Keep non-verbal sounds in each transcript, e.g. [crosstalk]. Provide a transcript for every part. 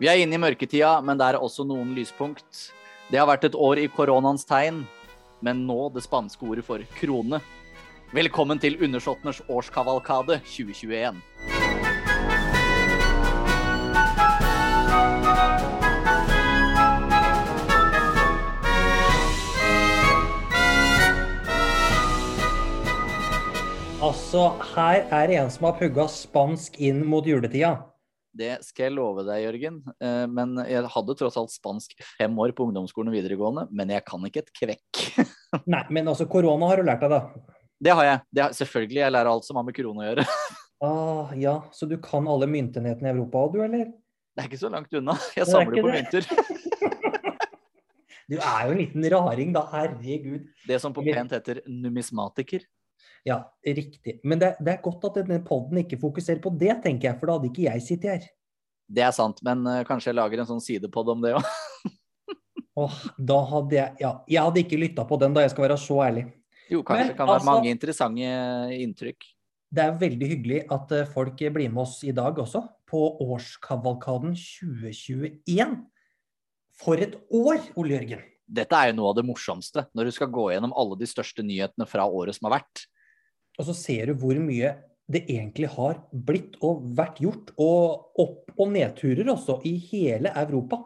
Vi er inne i mørketida, men det er også noen lyspunkt. Det har vært et år i koronaens tegn, men nå det spanske ordet for krone. Velkommen til Undersåttenes årskavalkade 2021. Altså, her er det en som har pugga spansk inn mot juletida. Det skal jeg love deg, Jørgen. Eh, Men jeg hadde tross alt spansk fem år på ungdomsskolen og videregående, men jeg kan ikke et kvekk. [laughs] Nei, men altså, korona har du lært deg, da. Det har jeg. Det har, selvfølgelig. Jeg lærer alt som har med korona å gjøre. [laughs] Ah, ja, så du kan alle myntenhetene i Europa òg, du, eller? Det er ikke så langt unna. [laughs] Jeg er samler på mynter. Du er jo en liten raring, da. Herregud. Det som på pent heter numismatiker. Ja, riktig. Men det, det er godt at denne poden ikke fokuserer på det, tenker jeg, for da hadde ikke jeg sittet her. Det er sant, men uh, kanskje jeg lager en sånn sidepod om det òg. [laughs] Åh, da hadde jeg Ja, jeg hadde ikke lytta på den, da, jeg skal være så ærlig. Jo, kanskje Men, det kan være altså- mange interessante inntrykk. Det er veldig hyggelig at eh, folk blir med oss i dag også, på årskavalkaden 2021. For et år, Ole Jørgen. Dette er jo noe av det morsomste, når du skal gå gjennom alle de største nyhetene fra året som har vært. Og så ser du hvor mye det egentlig har blitt og vært gjort, og opp- og nedturer også, i hele Europa.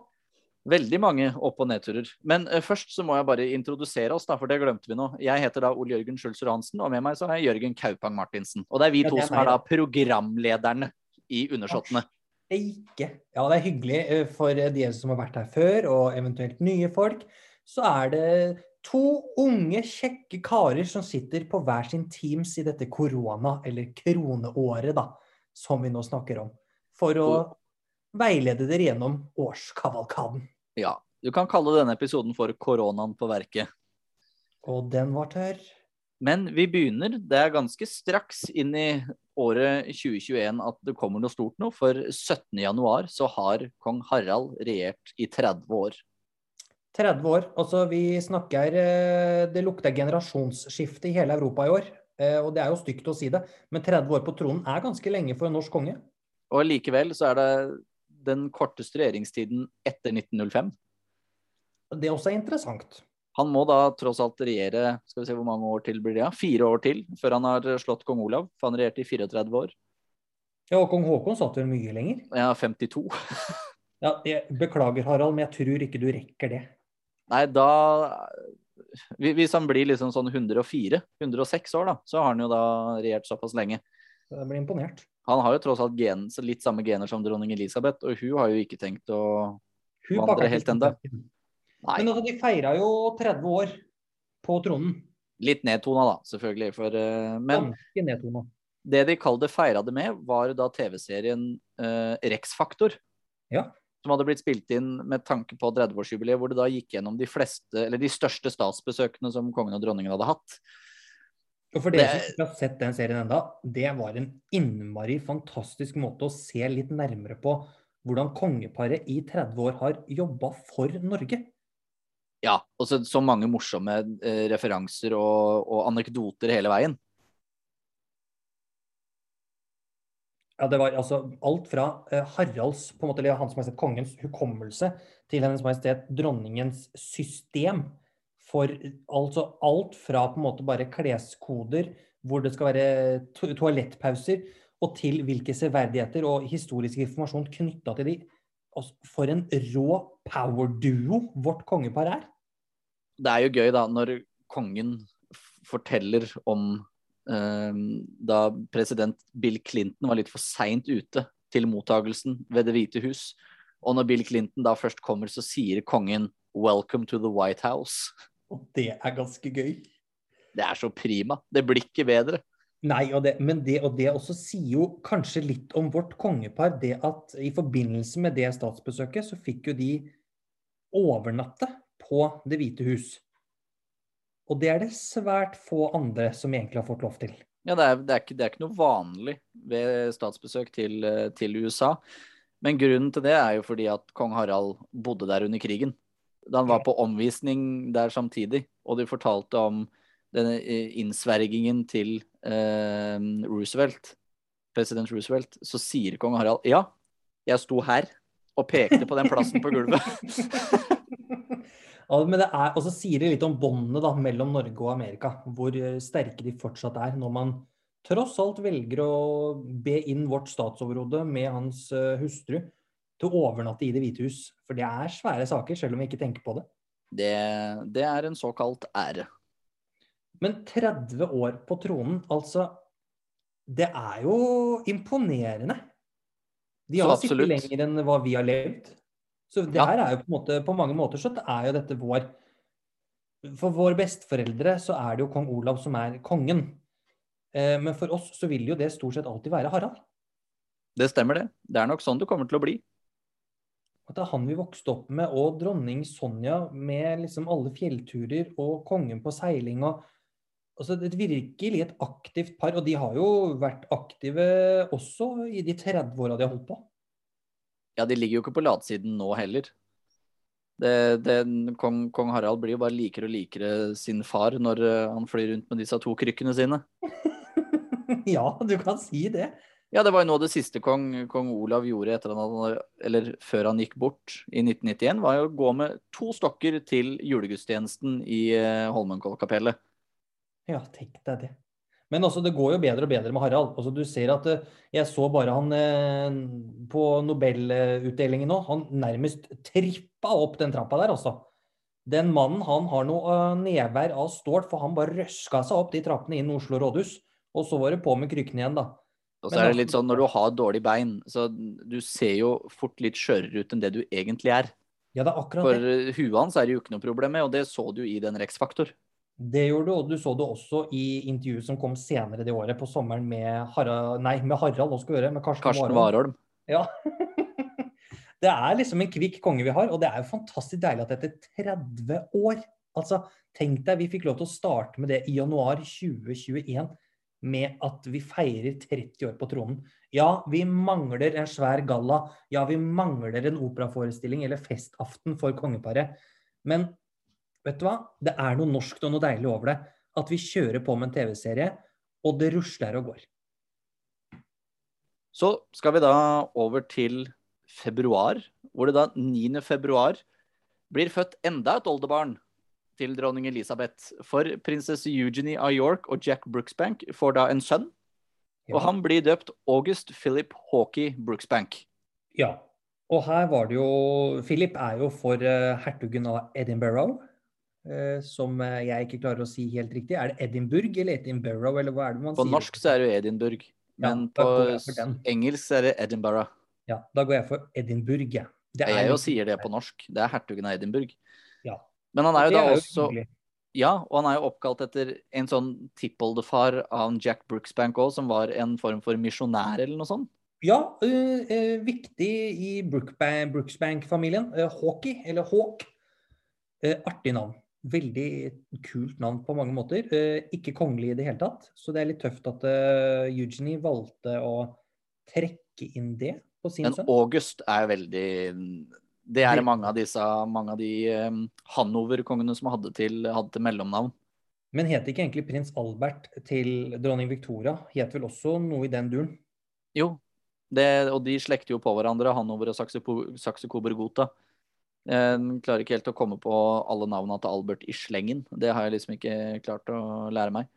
Veldig mange opp- og nedturer. Men eh, først så må jeg bare introdusere oss, da, for det glemte vi nå. Jeg heter da Ole Jørgen Schulzer Hansen, og med meg så har jeg Jørgen Kaupang Martinsen. Og det er vi Ja, to er som er da da. programlederne i Undersåttene. Ikke. Ja, det er hyggelig eh, for de som har vært her før, og eventuelt nye folk. Så er det to unge, kjekke karer som sitter på hver sin Teams i dette korona- eller kroneåret, da, som vi nå snakker om. For å veilede dere gjennom årskavalkaden. Ja, du kan kalle denne episoden for Koronaen på verket. Og den var tørr. Men vi begynner, det er ganske straks inn i året 2021 at det kommer noe stort nå. For 17. januar så har kong Harald regjert i 30 år. 30 år. Altså, vi snakker eh, Det lukter generasjonsskifte i hele Europa i år. Eh, Og det er jo stygt å si det, men 30 år på tronen er ganske lenge for en norsk konge. Og likevel så er det den korteste regjeringstiden etter 1905. Det også er interessant. Han må da tross alt regjere skal vi se hvor mange år til blir det, ja? fire år til før han har slått kong Olav. For han regjerte i 34 år. Ja, og kong Haakon satt vel mye lenger. Ja, 52. [laughs] Ja, jeg beklager, Harald, men jeg tror ikke du rekker det. Nei, da Hvis han blir liksom sånn 104, 106 år, da, så har han jo da regjert såpass lenge. Jeg blir imponert. Han har jo tross alt gen, litt samme gener som dronning Elisabeth, og hun har jo ikke tenkt å Hun vandre helt ennå. Men altså, de feira jo 30 år på tronen. litt nedtona, da, selvfølgelig. For, eh, men det de kalte feira det med, var da TV-serien eh, Rex-Faktor. Ja. Som hadde blitt spilt inn med tanke på 30-årsjubileet, hvor det da gikk gjennom de fleste, eller de største statsbesøkene som kongen og dronningen hadde hatt. Og for dere som ikke har sett den serien enda, det var en innmari fantastisk måte å se litt nærmere på hvordan kongeparet i 30 år har jobba for Norge. Ja, og så, så mange morsomme eh, referanser og, og anekdoter hele veien. Ja, det var altså alt fra eh, Haralds, på en måte, eller Hans Majestet Kongens hukommelse, til Hennes Majestet Dronningens system. For altså alt fra på en måte bare kleskoder, hvor det skal være to toalettpauser, og til hvilke severdigheter og historisk informasjon knytta til de. Altså, for en rå power-duo vårt kongepar er. Det er jo gøy da, når kongen forteller om da president Bill Clinton var litt for seint ute til mottagelsen ved Det hvite hus. Og når Bill Clinton da først kommer, så sier kongen 'Welcome to the White House'. Og det er ganske gøy. Det er så prima. Det blir ikke bedre. Nei, og det, men det, og det også sier jo kanskje litt om vårt kongepar. Det at i forbindelse med det statsbesøket, så fikk jo de overnatte på Det hvite hus. Og det er det svært få andre som egentlig har fått lov til. Ja, det er, det er, ikke, det er ikke noe vanlig ved statsbesøk til, eh, til USA. Men grunnen til det er jo fordi at kong Harald bodde der under krigen. Da han var på omvisning der samtidig, og de fortalte om denne eh, innsvergingen til eh, Roosevelt, president Roosevelt, så sier kong Harald ja, jeg sto her og pekte på den plassen på gulvet. [laughs] Men det er, og så sier det litt om båndene mellom Norge og Amerika. Hvor eh, sterke de fortsatt er. Når man tross alt velger å be inn vårt statsoverhode med hans eh, hustru til å overnatte i Det hvite hus. For det er svære saker, selv om vi ikke tenker på det. Det, det er en såkalt ære. Men 30 år på tronen, altså Det er jo imponerende. De har sittet lenger enn hva vi har levd. Så det her er jo på måte På mange måter så er jo dette vår For våre besteforeldre så er det jo kong Olav som er kongen. Eh, Men for oss så vil jo det stort sett alltid være Harald. Det stemmer, det. Det er nok sånn det kommer til å bli. At det er han vi vokste opp med, og dronning Sonja med liksom alle fjellturer og kongen på seiling og Altså det er virkelig et aktivt par, og de har jo vært aktive også i de 30 åra de har holdt på. Ja, de ligger jo ikke på latsiden nå heller. Det, det, kong, kong Harald blir jo bare likere og likere sin far når eh, han flyr rundt med disse to krykkene sine. [laughs] ja, du kan si det. Ja, det var jo nå det siste kong, kong Olav gjorde etter han eller før han gikk bort i 1991, var jo å gå med to stokker til julegudstjenesten i eh, Holmenkollkapellet. Ja, tenk deg det. Men altså, det går jo bedre og bedre med Harald. Altså, du ser at eh, Jeg så bare han eh, på Nobelutdelingen nå. Han nærmest trippa opp den trappa der, altså. Den mannen han har noe eh, nedvær av stål, for han bare røska seg opp de trappene inn Oslo rådhus. Og så var det på med krykkene igjen, da. Og så er det litt sånn når du har dårlig bein, så du ser jo fort litt skjørere ut enn det du egentlig er. Ja, det er akkurat For det. huet hans er det jo ikke noe problem med, og det så du i den Rex-faktor. Det gjorde du, og du så det også i intervjuet som kom senere det året, på sommeren med Harald Nei, med Harald, høre, med Karsten, Karsten. Warholm. Ja. [laughs] det er liksom en kvikk konge vi har, og det er jo fantastisk deilig at etter 30 år Altså, tenk deg, vi fikk lov til å starte med det i januar 2021 med at vi feirer 30 år på tronen. Ja, vi mangler en svær galla. Ja, vi mangler en operaforestilling eller festaften for kongeparet. Men vet du hva? Det er noe norskt og noe deilig over det. At vi kjører på med en TV-serie, og det rusler og går. Så skal vi da over til februar, hvor det da 9. februar blir født enda et oldebarn til dronning Elisabeth. For prinsesse Eugenie av York og Jack Brooksbank får da en sønn. Ja. Og han blir døpt August Philip Hawkey Brooksbank. Ja. Og her var det jo Philip er jo for eh, hertugen av Edinburgh. Eh, som eh, jeg ikke klarer å si helt riktig. Er det Edinburgh eller Edinburgh, eller hva er det man På sier? norsk så er det jo Edinburgh, men ja, på engelsk er det Edinburgh. Ja, da går jeg for Edinburgh. jeg. Det Jeg jo sier det på norsk. Det er hertugen av Edinburgh. Ja. Men han er jo da da jo også hyggelig. Ja, og han er jo oppkalt etter en sånn tippoldefar av Jack Brooksbank òg, som var en form for misjonær eller noe sånt. Ja, øh, øh, viktig i Brooksbank-familien. Uh, Hawkey, eller Hawk. Øh, artig navn. Veldig kult navn på mange måter. Eh, ikke kongelig i det hele tatt, så det er litt tøft at eh, Eugenie valgte å trekke inn det på sin Men sønn. August er veldig Det er mange av disse mange av de um, Hanover-kongene som hadde til, hadde til mellomnavn. Men het ikke egentlig prins Albert til dronning Victoria? Het vel også noe i den duren? Jo, det, og de slekter jo på hverandre, Hanover og Saxe-Coburg-Gotha. Jeg klarer ikke helt å komme på alle navnene til Albert i slengen. Det har jeg liksom ikke klart å lære meg.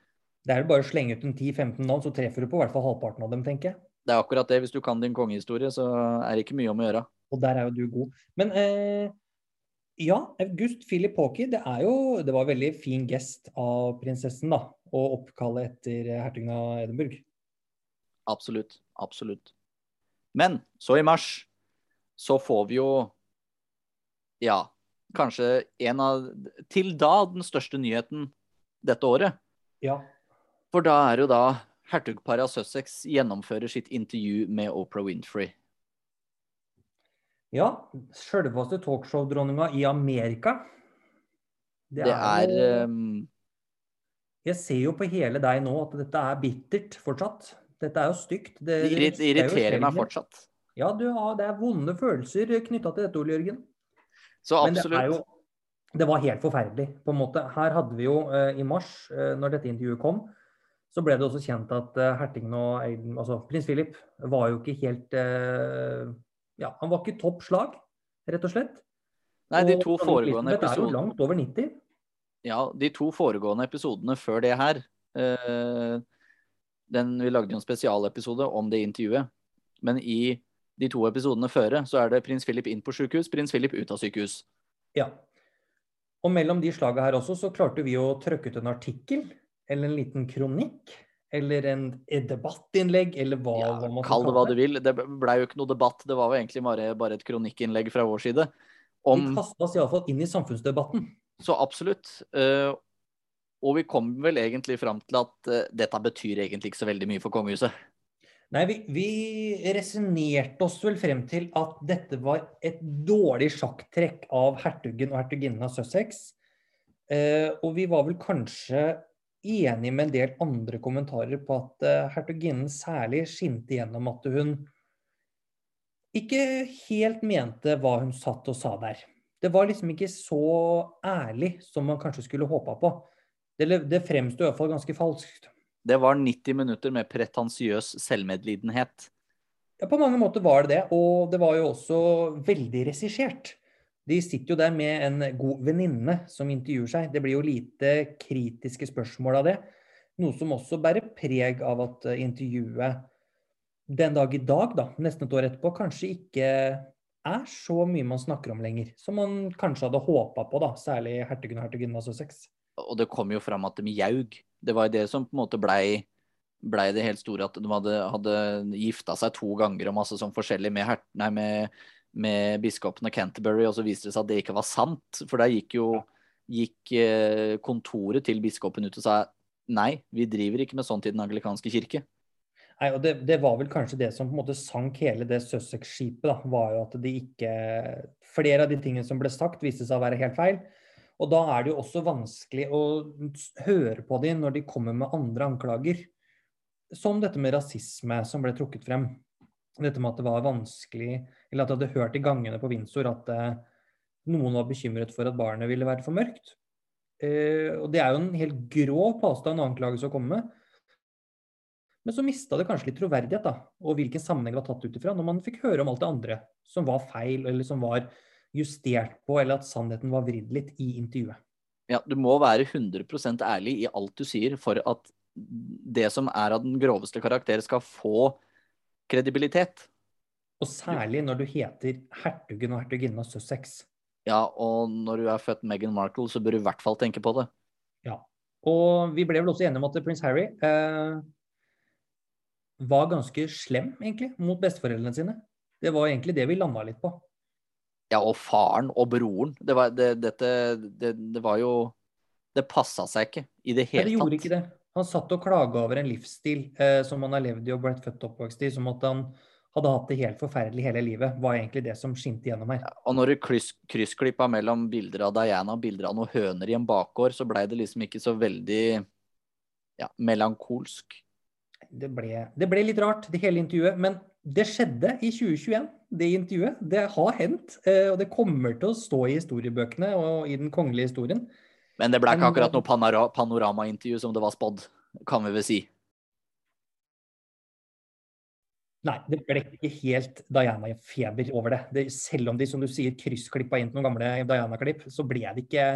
Det er vel bare å slenge ut en 10-15 navn, så treffer du på i hvert fall halvparten av dem, tenker jeg. Det er akkurat det. Hvis du kan din kongehistorie, så er det ikke mye om å gjøre. Og der er jo du god. Men eh, ja, August Philip Hawkey, det er jo Det var en veldig fin gest av prinsessen, da. Å oppkalle etter eh, hertugen av Edinburgh. Absolutt. Absolutt. Men så i mars så får vi jo Ja, kanskje en av Til da den største nyheten dette året. Ja. For da er jo da hertugparet av Sussex gjennomfører sitt intervju med Oprah Winfrey. ja Sjølveste talkshow-dronninga i Amerika. Det er jo um, Jeg ser jo på hele deg nå at dette er bittert fortsatt. Dette er jo stygt. Det, Det irri- det er irriterer meg fortsatt. Ja, du har, det er vonde følelser knytta til dette, Ole Jørgen. Så Men det jo Det var helt forferdelig, på en måte. Her hadde vi jo eh, i mars, eh, når dette intervjuet kom, så ble det også kjent at Hertingen hertugen og Aiden, altså prins Philip var jo ikke helt eh, Ja, han var ikke topp slag, rett og slett. Nei, de to og, foregående Elisabeth er jo langt over 90. Ja, de to foregående episodene før det her eh, den, Vi lagde jo en spesialepisode om det intervjuet. Men i de to episodene føre så er det prins Philip inn på sykehus, prins Philip ut av sykehus. Ja. Og mellom de slaga her også, så klarte vi å trykke ut en artikkel, eller en liten kronikk, eller en, et debattinnlegg, eller hva, Ja, hva man Kall det hva du vil. Det blei jo ikke noe debatt. Det var jo egentlig bare, bare et kronikkinnlegg fra vår side. Vi Om kasta oss iallfall inn i samfunnsdebatten. Så absolutt. eh, og vi kom vel egentlig fram til at eh, dette betyr egentlig ikke så veldig mye for kongehuset. Nei, vi, vi resonnerte oss vel frem til at dette var et dårlig sjakktrekk av hertugen og hertuginnen av Sussex. Eh, og vi var vel kanskje enige med en del andre kommentarer på at eh, hertuginnen særlig skinte gjennom at hun ikke helt mente hva hun satt og sa der. Det var liksom ikke så ærlig som man kanskje skulle håpa på. Det, det fremsto iallfall ganske falskt. Det var 90 minutter med pretensiøs selvmedlidenhet. Ja, på mange måter var det det, og det var jo også veldig regissert. De sitter jo der med en god venninne som intervjuer seg. Det blir jo lite kritiske spørsmål av det. Noe som også bærer preg av at intervjuet den dag i dag, da, nesten et år etterpå, kanskje ikke er så mye man snakker om lenger. Som man kanskje hadde håpa på, da, særlig hertugen og hertuginnen av Sussex. Og det kom jo fram at de jaug. Det var det som på en måte blei blei det helt store at de hadde, hadde gifta seg to ganger og masse sånn forskjellig med, her, nei, med, med biskopen av Canterbury, og så viste det seg at det ikke var sant. For der gikk jo gikk eh, kontoret til biskopen ut og sa nei, vi driver ikke med sånt i den anglikanske kirke. Nei, og det, det, var vel kanskje det som på en måte sank hele det Sussex-skipet, da, var jo at de ikke Flere av de tingene som ble sagt, viste seg å være helt feil. Og da er det jo også vanskelig å høre på dem når de kommer med andre anklager. Som dette med rasisme som ble trukket frem. Dette med at det var vanskelig, eller at de hadde hørt i gangene på Windsor at eh, noen var bekymret for at barnet ville være for mørkt. Eh, og det er jo en helt grå påstand og anklagelse å komme med. Men så mista det kanskje litt troverdighet, da, og hvilken sammenheng det var tatt ut ifra, når man fikk høre om alt det andre som var feil, eller som var justert på, eller at sannheten var vridd litt i intervjuet. Ja, du må være 100% ærlig i alt du sier for at det som er av den groveste karakter, skal få kredibilitet. Og særlig når du heter hertugen og hertuginnen av Sussex. Ja, og når du er født Meghan Markle, så bør du i hvert fall tenke på det. Ja. Og vi ble vel også enige om at prins Harry eh, var ganske slem, egentlig, mot besteforeldrene sine. Det var egentlig det vi landa litt på. Ja, og faren og broren. Det var, det, dette, det, det var jo Det passa seg ikke i det hele tatt. Det gjorde ikke det. Han satt og klaga over en livsstil eh, som han har levd i og blitt født og oppvokst i, som at han hadde hatt det helt forferdelig hele livet, var egentlig det som skinte gjennom her. Ja, og når du kryss, kryssklippa mellom bilder av Diana og bilder av noen høner i en bakgård, så blei det liksom ikke så veldig ja, melankolsk. Det ble, det ble, litt rart, det hele intervjuet. Men det skjedde i 2021, det intervjuet. Det har hendt. Eh, og det kommer til å stå i historiebøkene og i den kongelige historien. Men det ble ikke akkurat noe panora panoramaintervju som det var spådd, kan vi vel si. Nei, det ble ikke helt Diana-feber over det. det. Selv om de, som du sier, kryssklippa inn noen gamle Diana-klipp, så ble det ikke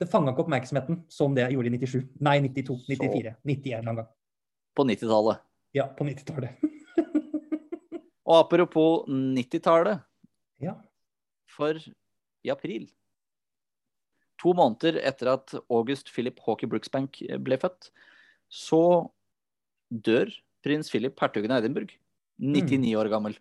Det fanga ikke oppmerksomheten som det gjorde i 97. Nei, 92, 94, 91 en gang. På 90-tallet. Ja, på 90-tallet. [laughs] Og apropos 90-tallet. Ja. For i april, to måneder etter at August Philip Hawkey Brooksbank ble født, så dør prins Philip, hertugen av Edinburgh. 99 år gammel.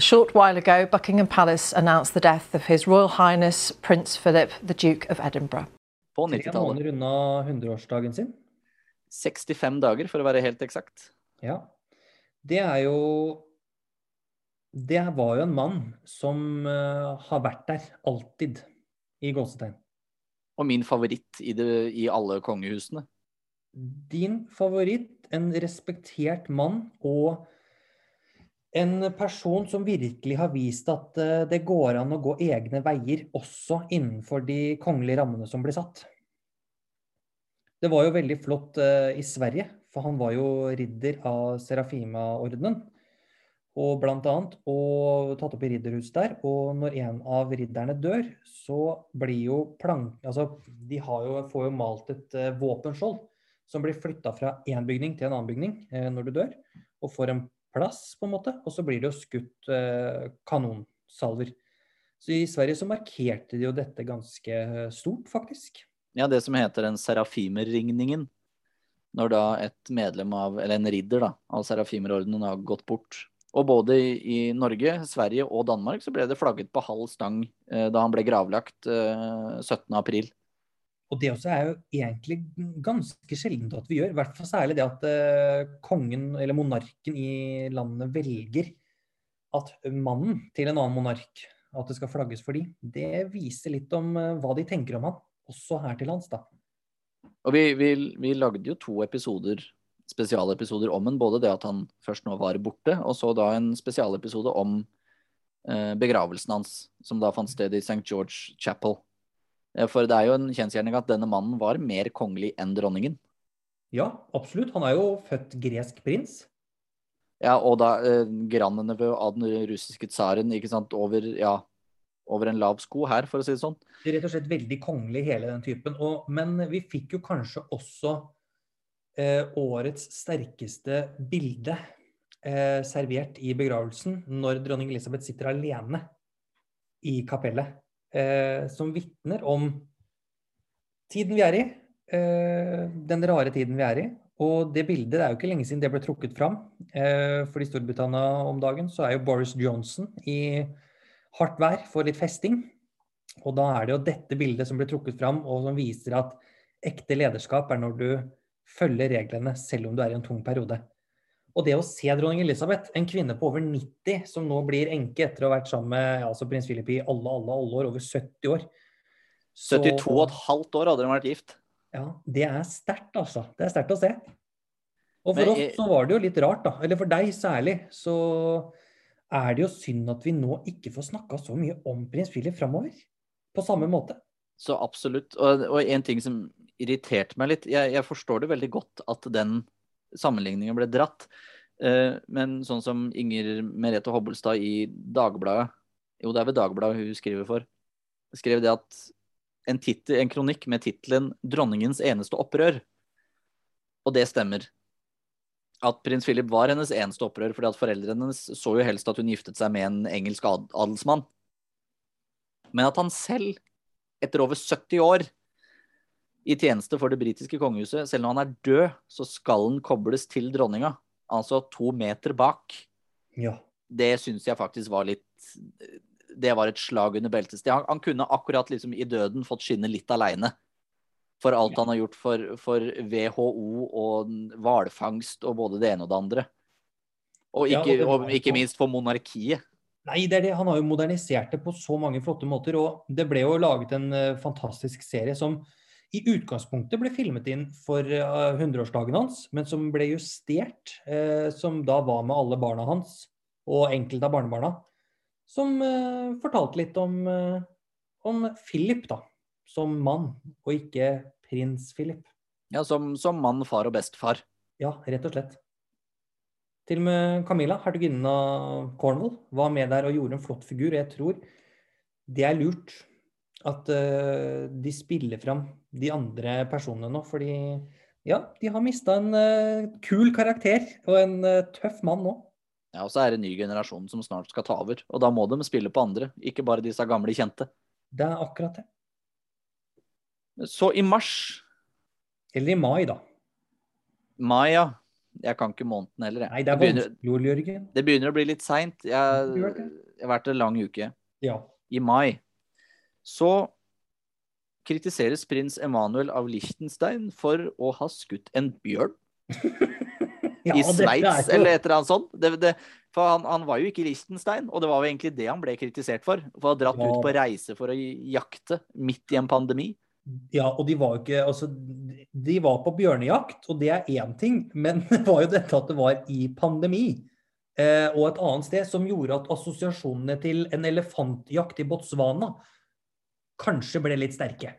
A short while ago, Buckingham Palace announced the death of His Royal Highness Prince Philip, the Duke of Edinburgh. På 90-tallet. måneder unna 100-årsdagen sin. 65 dager, for å være helt eksakt. Ja. Det er jo Det var jo en mann som uh, har vært der alltid, i gåsetegn. Og min favoritt i, det, i alle kongehusene. Din favoritt, en respektert mann og en person som virkelig har vist at uh, det går an å gå egne veier, også innenfor de kongelige rammene som blir satt. Det var jo veldig flott uh, i Sverige, for han var jo ridder av Serafima-ordenen. Og blant annet, og tatt opp i ridderhuset der. Og når en av ridderne dør, så blir jo plank... Altså, de jo, får jo malt et uh, våpenskjold som blir flytta fra én bygning til en annen bygning uh, når du dør, og får en plass, på en måte. Og så blir det jo skutt uh, kanonsalver. Så i Sverige så markerte de jo dette ganske stort, faktisk. Ja, det som heter den serafimerringningen. Når da et medlem av, eller en ridder da, av serafimerordenen har gått bort. Og både i Norge, Sverige og Danmark så ble det flagget på halv stang eh, da han ble gravlagt eh, 17.4. Og det også er jo egentlig ganske sjeldent at vi gjør. I hvert fall særlig det at eh, kongen eller monarken i landet velger at mannen til en annen monark, at det skal flagges for dem. Det viser litt om eh, hva de tenker om han, også her til lands, da. Og vi, vi, vi lagde jo to episoder spesialepisoder om en. Både det at han først nå var borte, og så da en spesialepisode om eh, begravelsen hans, som da fant sted i St. George Chapel. Eh, for det er jo en kjensgjerning at denne mannen var mer kongelig enn dronningen. Ja, absolutt. Han er jo født gresk prins. Ja, og da eh, grandnevø av den russiske tsaren, ikke sant, over, ja, over en lav sko her, for å si det sånn. Det er rett og slett veldig kongelig, hele den typen. Og, men vi fikk jo kanskje også eh, årets sterkeste bilde eh, servert i begravelsen når dronning Elisabeth sitter alene i kapellet, eh, som vitner om tiden vi er i, eh, den rare tiden vi er i. Og det bildet det er jo ikke lenge siden det ble trukket fram. Eh, for i Storbritannia om dagen så er jo Boris Johnson i hardt vær for litt festing. Og da er det jo dette bildet som blir trukket fram, og som viser at ekte lederskap er når du følge reglene selv om du er i en tung periode. Og det å se dronning Elisabeth, en kvinne på over 90 som nå blir enke etter å ha vært sammen med altså prins Philip i alle, alle, alle år, over 70 år så, 72,5 år hadde hun vært gift. Ja, det er sterkt, altså. Det er sterkt å se. Og for Men, oss så var det jo litt rart, da. Eller for deg særlig. Så er det jo synd at vi nå ikke får snakka så mye om prins Philip framover. På samme måte. Så absolutt. Og, og en ting som irriterte meg litt jeg, jeg, forstår det veldig godt at den sammenligningen ble dratt. Eh, men sånn som Inger Merete Hobbelstad i Dagbladet Jo, det er ved Dagbladet hun skriver for. Skrev det at en, titel, en kronikk med tittelen 'Dronningens eneste opprør'. Og det stemmer. At prins Philip var hennes eneste opprør, fordi at foreldrene hennes så jo helst at hun giftet seg med en engelsk adelsmann. Men at han selv etter over 70 år i tjeneste for det britiske kongehuset, selv når han er død, så skal han kobles til dronninga. Altså to meter bak. Ja. Det syns jeg faktisk var litt Det var et slag under beltestedet. Han, han, kunne akkurat liksom i døden fått skinne litt aleine. For alt ja. han har gjort for, for, WHO og hvalfangst og både det ene og det andre. Og ikke, ja, og, ikke minst for monarkiet. Nei, det er det. Han har jo modernisert det på så mange flotte måter. Og det ble jo laget en uh, fantastisk serie som i utgangspunktet ble filmet inn for hundreårsdagen 100-årsdagen hans, men som ble justert, uh, som da var med alle barna hans og enkelte av barnebarna. Som fortalte litt om, om Philip, da. Som mann, og ikke prins Philip. Ja, som, som mann, far og bestefar. Ja, rett og slett. Til og med Camilla, hertuginnen av Cornwall, var med der og gjorde en flott figur. Jeg tror det er lurt at uh, de spiller fram de andre personene nå, fordi ja, de har mista en uh, kul karakter og en uh, tøff mann nå. Ja, og så er det en ny generasjon som snart skal ta over, og da må de spille på andre, ikke bare disse gamle kjente. Det er akkurat det. Så i mars Eller i mai, da. Mai, ja. Jeg kan ikke måneden heller. Jeg. Nei, det er vanskelig, Jørgen. Det begynner å bli litt seint. Jeg, jeg, har vært en lang uke. Ja. I mai. Så kritiseres prins Emanuel av Liechtenstein for å ha skutt en bjørn. [laughs] ja, I Sveits, eller et eller annet sånt. Det, det, for han, han, var jo ikke i Liechtenstein, og det var jo egentlig det han ble kritisert for. For å ha dratt ja. ut på reise for å jakte midt i en pandemi. Ja, og de var jo ikke Altså, de var på bjørnejakt, og det er én ting, men [laughs] det var jo dette at det var i pandemi. Eh, og et annet sted som gjorde at assosiasjonene til en elefantjakt i Botswana kanskje ble litt sterke.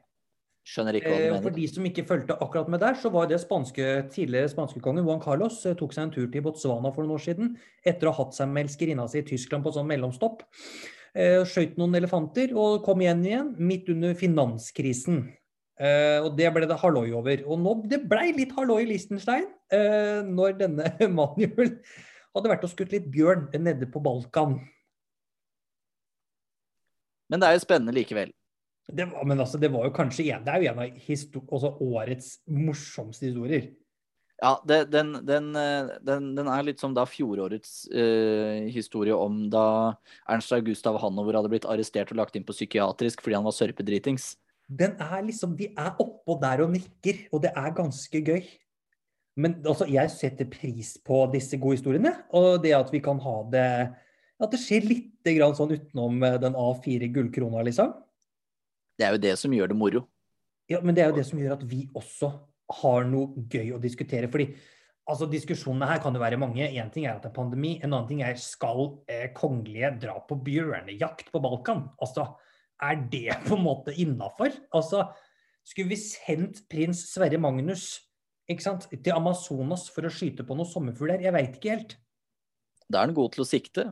Skjønner ikke hva du Eh, mener. For de som ikke fulgte akkurat med der, så var det spanske, tidligere spanskekongen Juan Carlos eh, tok seg en tur til Botswana for noen år siden etter å ha hatt seg med elskerinna si i Tyskland på sånn mellomstopp. Eh, Skjøt noen elefanter og kom igjen igjen midt under finanskrisen. Og det ble det halloi over. Og nå det blei litt halloi i Liechtenstein når denne [laughs] Manuel hadde vært og skutt litt bjørn nede på Balkan. Men det er jo spennende likevel. Det var, men altså, det var jo kanskje en, det er jo en av altså årets morsomste historier. Ja, det, den, den, den, den er litt som da fjorårets eh, historie om da Ernst Augustav Hanover hadde blitt arrestert og lagt inn på psykiatrisk fordi han var sørpedritings. Den er liksom, De er oppå der og nikker, og det er ganske gøy. Men altså, jeg setter pris på disse gode historiene, og det at vi kan ha det At det skjer litt grann sånn utenom eh, den A4 gullkrona, liksom. Det er jo det som gjør det moro. Ja, Men det er jo det som gjør at vi også har noe gøy å diskutere. fordi altså Diskusjonene her kan jo være mange. Én ting er at det er pandemi, en annen ting er skal eh, kongelige dra på bjørnejakt på Balkan? Altså, Er det [laughs] på en måte innafor? Altså, skulle vi sendt prins Sverre Magnus ikke sant, til Amazonas for å skyte på noen sommerfugler? Jeg veit ikke helt. Da er han god til å sikte.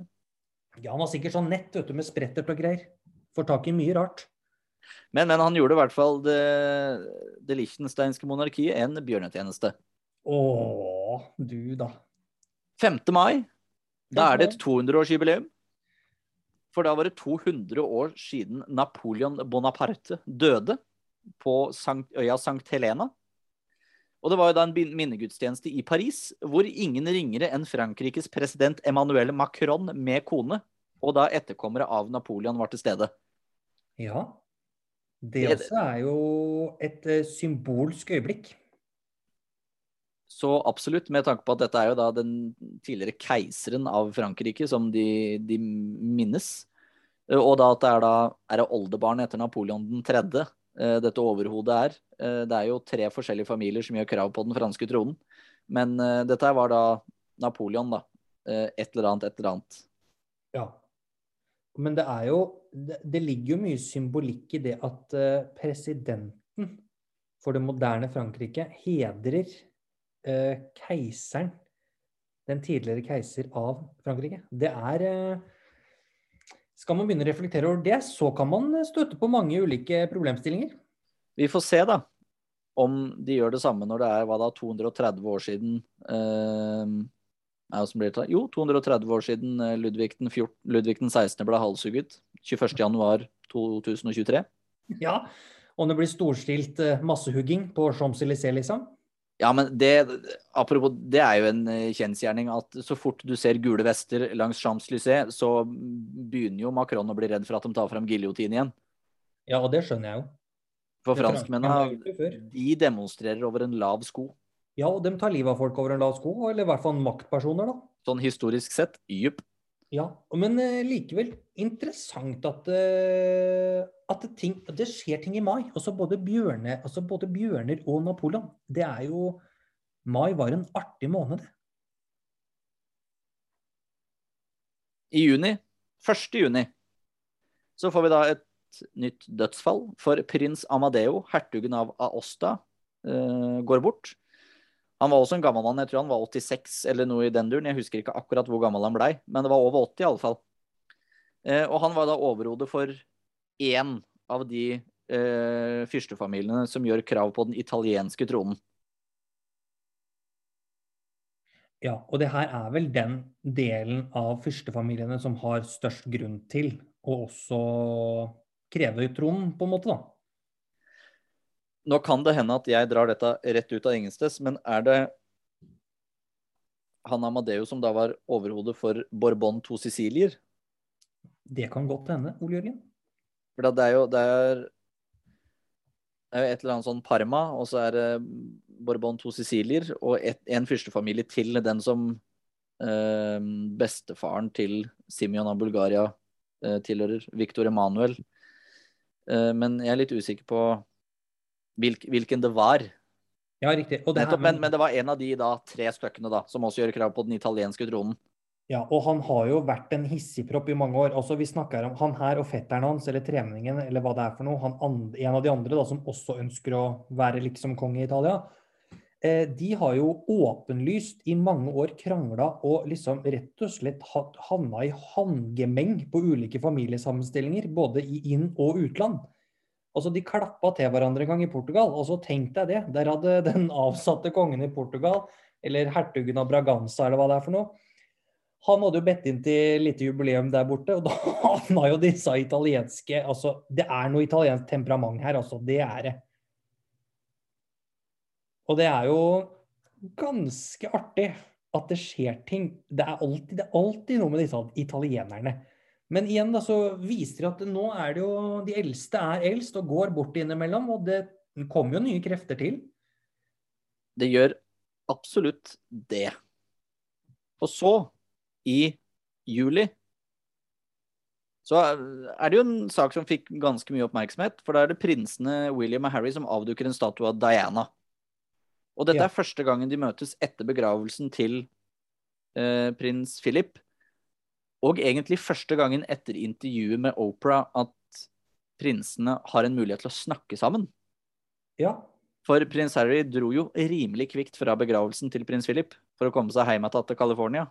Ja, Han har sikkert sånn nett vet du, med sprettert og greier. Får tak i mye rart. Men, men han gjorde i hvert fall det, det lichtensteinske monarkiet en bjørnetjeneste. Å, du da. 5. mai, da er det et 200-årsjubileum. For da var det 200 år siden Napoleon Bonaparte døde på øya Sankt Helena. Og det var jo da en minnegudstjeneste i Paris, hvor ingen ringere enn Frankrikes president Emmanuel Macron med kone, og da etterkommere av Napoleon var til stede. Ja. Det også er jo et eh, symbolsk øyeblikk. Så absolutt, med tanke på at dette er jo da den tidligere keiseren av Frankrike som de, de minnes. Eh, Og da at det er da er det oldebarnet etter Napoleon den tredje eh, dette overhodet er. Det er jo tre forskjellige familier som gjør krav på den franske tronen. Men dette var da Napoleon, da. Et eller annet, et eller annet. Ja. Men det er jo Det, ligger jo mye symbolikk i det at eh, presidenten for det moderne Frankrike hedrer eh, keiseren, den tidligere keiser av Frankrike. Det er eh, Skal man begynne å reflektere over det, så kan man støte på mange ulike problemstillinger. Vi får se, da. Om de gjør det samme når det er hva da, 230 år siden eh, det som blir? Jo, 230 år siden eh, Ludvig den, 14, Ludvig den 16. ble halshugget. 21. januar 2023. Ja, om det blir storstilt eh, massehugging på Champs-Élysées, liksom. Ja, men det Apropos, det er jo en eh, kjensgjerning at så fort du ser gule vester langs Champs-Élysées, så begynner jo Macron å bli redd for at de tar fram giljotin igjen. Ja, og det skjønner jeg jo. For franskmennene de demonstrerer over en lav sko. Ja, og de tar livet av folk over en lav sko, eller i hvert fall maktpersoner, da. Sånn historisk sett, jupp. Ja, men eh, likevel interessant at, eh, at det, ting, at det skjer ting i mai. Også både, bjørne, altså både bjørner og Napoleon. Det er jo Mai var en artig måned. det. I juni, 1. juni, så får vi da et nytt dødsfall. For prins Amadeo, hertugen av Aosta, eh, går bort. Han var også en gammel mann. Jeg tror han var 86 eller noe i den duren. Jeg husker ikke akkurat hvor gammel han blei, men det var over 80 i alle fall. Eh, og han var da overhode for én av de eh, fyrstefamiliene som gjør krav på den italienske tronen. Ja, og det her er vel den delen av fyrstefamiliene som har størst grunn til å også kreve tronen, på en måte, da. Nå kan det hende at jeg drar dette rett ut av ingensteds, men er det han Amadeo som da var overhode for Bourbon to Sicilier? Det kan godt hende, Ole Jørgen. For det er jo det er, det er jo et eller annet sånn Parma, og så er det Bourbon to Sicilier, og et, en fyrstefamilie til den som eh, bestefaren til Simeon av Bulgaria eh, tilhører, Victor Emanuel. Eh, men jeg er litt usikker på hvilken det var. Ja, riktig. Det Nettopp, men, men det var en av de da, tre stykkene da, som også gjør krav på den italienske tronen. Ja, og han har jo vært en hissigpropp i mange år. Altså, vi snakker om han her og fetteren hans, eller tremenningen, eller hva det er for noe. Han and, en av de andre da, som også ønsker å være liksom konge i Italia. Eh, de har jo åpenlyst i mange år krangla og liksom rett og slett havna i handgemeng på ulike familiesammenstillinger, både i inn- og utland. Altså, De klappa til hverandre en gang i Portugal. og så tenk deg det. Der hadde [laughs] den avsatte kongen i Portugal, eller hertugen av Braganza, eller hva det er for noe, han hadde jo bedt inn til lite jubileum der borte, og [laughs] da havna jo disse italienske Altså, det er noe italiensk temperament her, altså. Det er det. Og det er jo ganske artig at det skjer ting. Det er alltid, det er alltid noe med disse italienerne. Men igjen da, så viser det at nå er det jo De eldste er eldst og går bort innimellom, og det kommer jo nye krefter til. Det gjør absolutt det. Og så i juli, så er det jo en sak som fikk ganske mye oppmerksomhet. For da er det prinsene William og Harry som avduker en statue av Diana. Og dette ja. er første gangen de møtes etter begravelsen til eh, prins Philip. Og egentlig første gangen etter intervjuet med Opera at prinsene har en mulighet til å snakke sammen. Ja. For prins Harry dro jo rimelig kvikt fra begravelsen til prins Philip for å komme seg hjem igjen til California.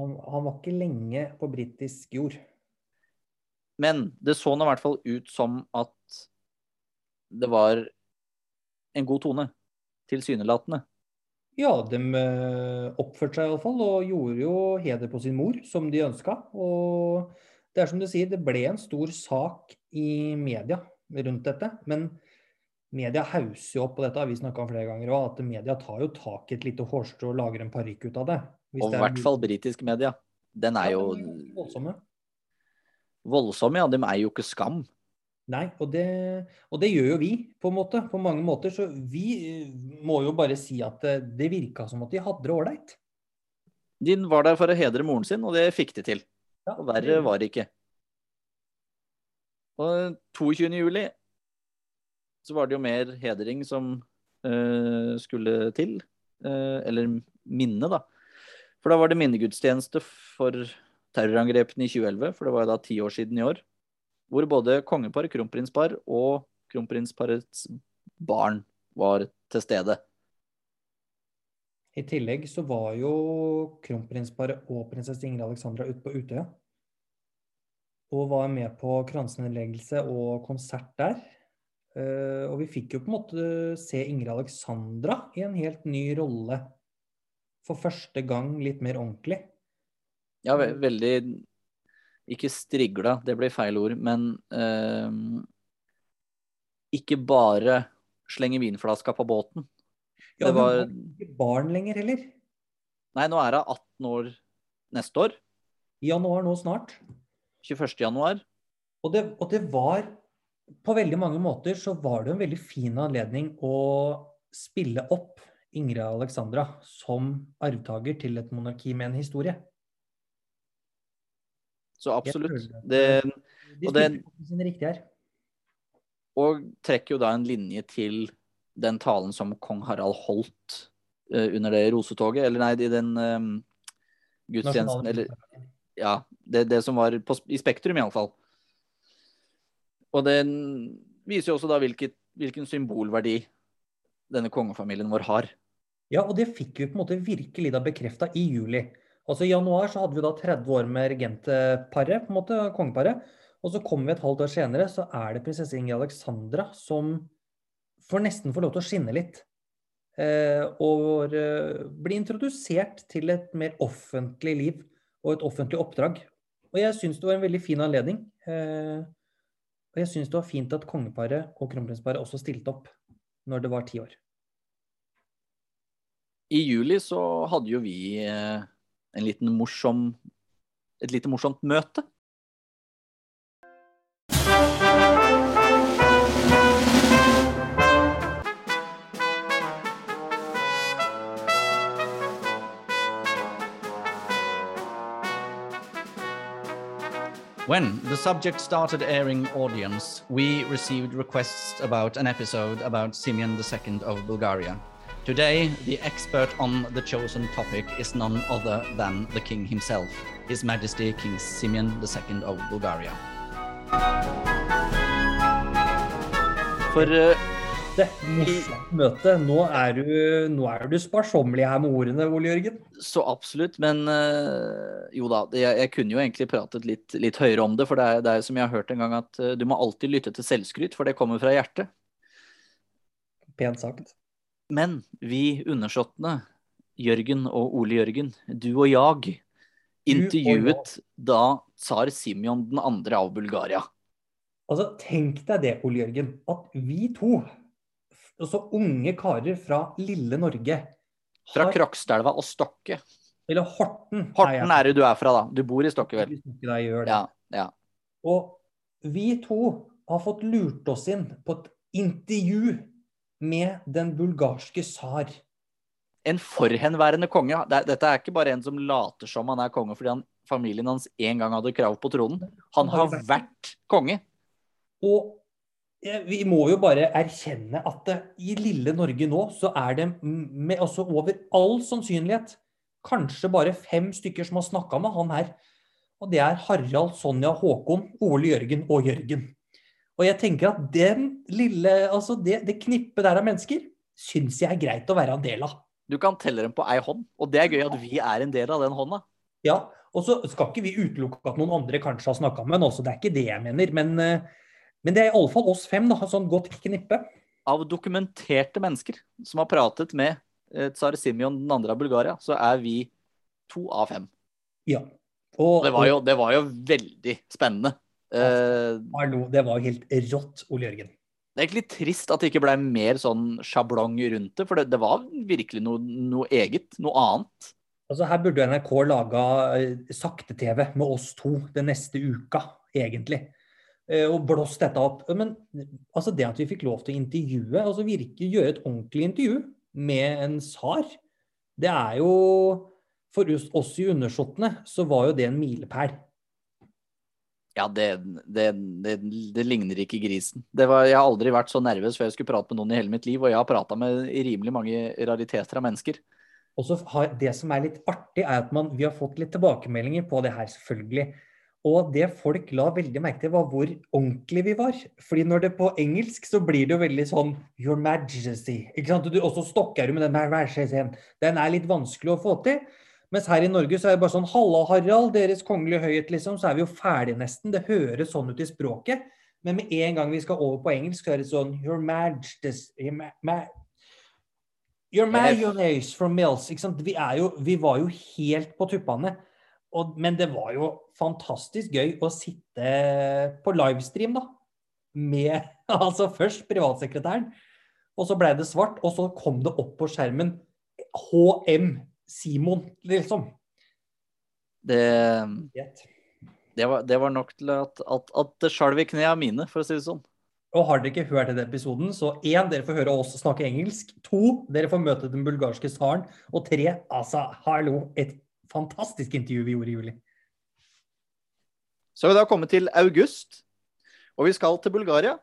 Han, han var ikke lenge på britisk jord. Men det så nå i hvert fall ut som at det var en god tone. Tilsynelatende. Ja, de eh, oppførte seg iallfall og gjorde jo heder på sin mor, som de ønska. Og det er som du sier, det ble en stor sak i media rundt dette. Men media hauser jo opp på dette, vi snakka om flere ganger òg, at media tar jo tak i et lite hårstrå og lager en parykk ut av det. Og i hvert fall britisk media. Den er jo voldsomme. Voldsomme, ja. De er jo ikke skam. Nei, og det, og det, gjør jo vi, på en måte. På mange måter. Så vi eh, må jo bare si at det, det virka som at de hadde det ålreit. De var der for å hedre moren sin, og det fikk de til. Ja, og verre var det ikke. Og 22. juli så var det jo mer hedring som uh, skulle til. Uh, eller minne, da. For da var det minnegudstjeneste for terrorangrepene i 2011, for det var jo da ti år siden i år. Hvor både kongepar, kronprinspar og kronprinsparets barn var til stede. I tillegg så var jo kronprinsparet og prinsesse Ingrid Alexandra ute på Utøya. Og var med på kransenedleggelse og konsert der. Eh, og vi fikk jo på en måte se Ingrid Alexandra i en helt ny rolle for første gang litt mer ordentlig. Ja, veldig Ikke strigla, det blir feil ord, men eh, ikke bare slenge vinflaska på båten. Ja, det var ikke barn lenger heller. Nei, nå er hun 18 år neste år. Januar nå snart. 21. januar. Og det, og det var På veldig mange måter så var det en veldig fin anledning å spille opp Ingrid Alexandra som arvtaker til et monarki med en historie. Så absolutt. Det, de og, det, og trekker jo da en linje til den talen som kong Harald holdt uh, under det rosetoget, eller nei, i den um, gudstjenesten eller, Ja, det, det som var på, i Spektrum, iallfall. Og den viser jo også da hvilket, hvilken symbolverdi denne kongefamilien vår har. Ja, og det fikk vi på en måte virkelig da bekrefta i juli. Altså I januar så hadde vi da 30 år med regentparet, på en måte, kongeparet. Og så kommer vi et halvt år senere, så er det prinsesse Ingrid Alexandra som får nesten få lov til å skinne litt. Eh, og eh, bli introdusert til et mer offentlig liv og et offentlig oppdrag. Og jeg syns det var en veldig fin anledning. Eh, og jeg syns det var fint at kongeparet og kronprinsparet også stilte opp når det var ti år i juli så hadde jo vi eh, en liten morsom Et lite morsomt møte. When the subject started airing audience, we received requests about an episode about Simeon II of Bulgaria. Today, the expert on the chosen topic is none other than the king himself. His Majesty King Simeon II of Bulgaria. For uh, Det morsomt møte. Nå er du, nå er du sparsommelig her med ordene, Ole Jørgen. Så absolutt, men uh, jo da. Jeg, jeg, kunne jo egentlig pratet litt, litt høyere om det. For det er, det er, som jeg har hørt en gang, at uh, du må alltid lytte til selvskryt, for det kommer fra hjertet. Pent sagt. Men vi undersåttene, Jørgen og Ole Jørgen, du og jeg, intervjuet da tsar Simeon 2. av Bulgaria. Altså, Tenk deg det, Ole Jørgen, at vi to altså unge karer fra lille Norge. Fra Krokstadelva og Stokke. Eller Horten. Horten er det du er fra, da. Du bor i Stokke, vel? Jeg gjør det. Ja, ja. Og vi to har fått lurt oss inn på et intervju med den bulgarske tsar. En forhenværende konge. Dette er ikke bare en som later som han er konge fordi han, familien hans en gang hadde krav på tronen. Han har vært konge. Og vi må jo bare erkjenne at i lille Norge nå, så er det med, altså over all sannsynlighet kanskje bare fem stykker som har snakka med han her. Og det er Harald, Sonja, Håkon, Ole Jørgen og Jørgen. Og jeg tenker at den lille, altså det, det knippet der av mennesker syns jeg er greit å være en del av. Du kan telle dem på ei hånd, og det er gøy at vi er en del av den hånda. Ja, og så skal ikke vi utelukke at noen andre kanskje har snakka med den også, det er ikke det jeg mener. Men uh, men det er i alle fall oss fem, da, sånn godt knippe. Av dokumenterte mennesker som har pratet med eh, tsar Simeon den andre av Bulgaria, så er vi to av fem. Ja. Og, det, var jo, det, var jo, veldig spennende. Uh, det var helt rått, Ole Jørgen. Det er egentlig trist at det ikke ble mer sånn sjablong rundt det, for det, det var virkelig noe, noe, eget, noe annet. Altså Her burde NRK laga eh, sakte-TV med oss to den neste uka, egentlig. Eh, og blåst dette opp. Men altså det at vi fikk lov til å intervjue, altså virke, gjøre et ordentlig intervju med en tsar, det er jo For oss i undersåttene så var jo det en milepæl. Ja, det, det, det, det, ligner ikke grisen. Var, jeg har aldri vært så nervøs før jeg skulle prate med noen i hele mitt liv, og jeg har prata med rimelig mange rariteter av mennesker. Og så har, Det som er litt artig, er at man, vi har fått litt tilbakemeldinger på det her, selvfølgelig. Og det folk la veldig merke til, var hvor ordentlig vi var. Fordi når det er på engelsk så blir det jo veldig sånn Your Majesty. ikke sant? Og så stokker du med den Majesty. Den er litt vanskelig å få til. Mens her i Norge så er det bare sånn Halla, Harald, Deres kongelige høyhet, liksom. Så er vi jo ferdig nesten. Det høres sånn ut i språket. Men med en gang vi skal over på engelsk, så er det sånn Your Majesties Your, ma Your Mayonnaise from Mills. Ikke sant? Vi, er jo, vi var jo helt på tuppene. Og, men det var jo fantastisk gøy å sitte på livestream, da. Med [laughs] altså først privatsekretæren, og så ble det svart, og så kom det opp på skjermen HM Simon, liksom. Det, det, var, det var, nok til at, at, at det skjalv i knærne mine, for å si det sånn. Og har dere ikke hørt denne episoden, så én, dere får høre oss snakke engelsk. To, dere får møte den bulgarske tsaren. Og tre, altså, hallo, et fantastisk intervju vi gjorde i juli. Så har vi da kommet til august, og vi skal til Bulgaria.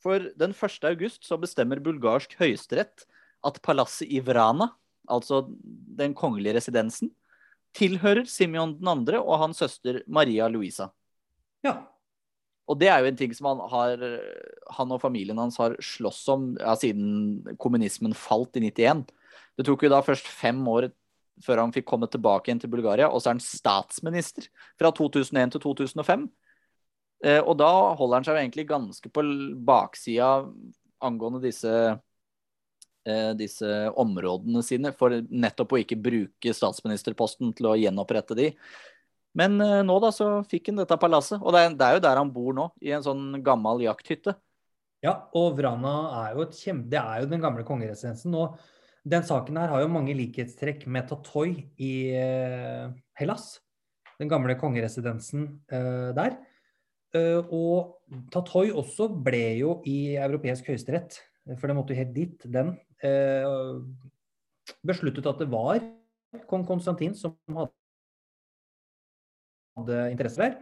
For den 1. august så bestemmer bulgarsk høyesterett at palasset i Vrana, altså den kongelige residensen, tilhører Simeon 2. og hans søster Maria Luisa. Ja. Og det er jo en ting som han, har, han og familien hans har slåss om ja, siden kommunismen falt i 91. Det tok jo da først fem år før han fikk komme tilbake igjen til Bulgaria. Og så er han statsminister fra 2001 til 2005. Eh, og da holder han seg jo egentlig ganske på baksida angående disse, disse områdene sine, for nettopp å ikke bruke statsministerposten til å gjenopprette de. Men eh, nå da så fikk han dette palasset, og det er, jo der han bor nå, i en sånn gammel jakthytte. Ja, og Vrana er jo et kjempe... Det er jo den gamle kongeresidensen. og den saken her har jo mange likhetstrekk med Tatoi i eh, Hellas. Den gamle kongeresidensen uh, der. Uh, og Tatoi også ble jo i europeisk høyesterett, for det måtte jo helt dit, den. Uh, besluttet at det var kong Konstantin som hadde, interesse der.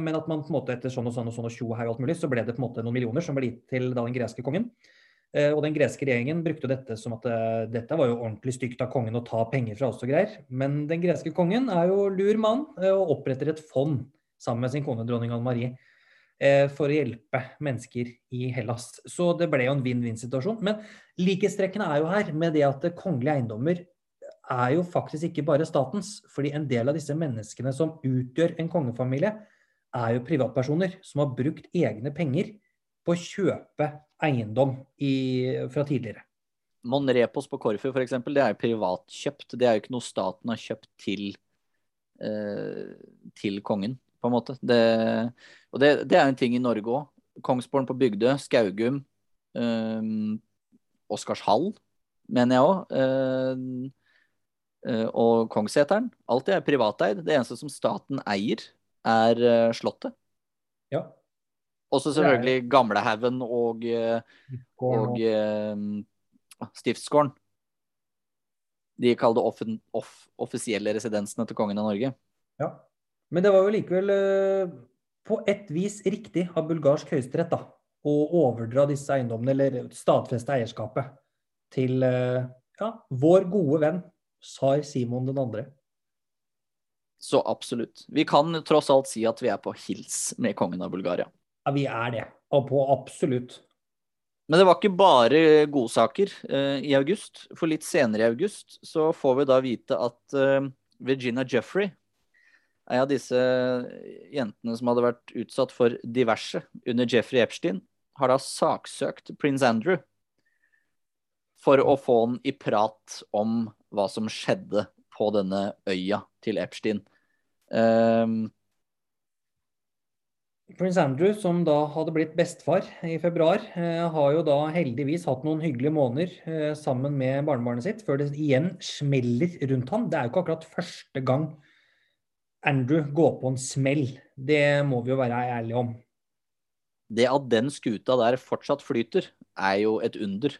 Men at man på en måte etter sånn og sånn og sånn og tjo her og alt mulig, så ble det på en måte noen millioner som ble gitt til da den greske kongen. Eh, og den greske regjeringen brukte dette som at eh, dette var jo ordentlig stygt av kongen å ta penger fra oss og greier. Men den greske kongen er jo lur mann eh, og oppretter et fond sammen med sin kone dronning Anne Marie eh, for å hjelpe mennesker i Hellas. Så det ble jo en vinn-vinn-situasjon. Men likhetstrekkene er jo her med det at kongelige eiendommer er jo faktisk ikke bare statens. fordi en del av disse menneskene som utgjør en kongefamilie, er jo privatpersoner som har brukt egne penger på å kjøpe eiendom i, fra tidligere. Monrepos på Korfu f.eks., det er jo privatkjøpt. Det er jo ikke noe staten har kjøpt til, eh, til kongen, på en måte. Det, og det, det er en ting i Norge òg. Kongsborn på Bygdø, Skaugum, eh, Oscarshall, mener jeg òg. Eh, eh, og Kongsseteren. Alt det er privateid. Det eneste som staten eier, er eh, Slottet. Ja. Også selvfølgelig Gamlehaugen og, eh, og eh, Stiftsgården. De kaller det off, offisielle residensene til kongen av Norge. Ja. Men det var jo likevel eh, på et vis riktig av bulgarsk høyesterett da, å overdra disse eiendommene, eller stadfeste eierskapet, til eh, ja, vår gode venn tsar Simon 2. Så absolutt. Vi kan tross alt si at vi er på hils med kongen av Bulgaria. Ja, vi er det. Og på absolutt. Men det var ikke bare godsaker eh, i august. For litt senere i august så får vi da vite at eh, Virginia Jeffrey, ei av disse jentene som hadde vært utsatt for diverse under Jeffrey Epstein, har da saksøkt prins Andrew for å få han i prat om hva som skjedde på denne øya til Epstein. Um, Prins Andrew, som da hadde blitt bestefar i februar, eh, har jo da heldigvis hatt noen hyggelige måneder eh, sammen med barnebarnet sitt, før det igjen smeller rundt ham. Det er jo ikke akkurat første gang Andrew går på en smell. Det må vi jo være ærlige om. Det at den skuta der fortsatt flyter, er jo et under.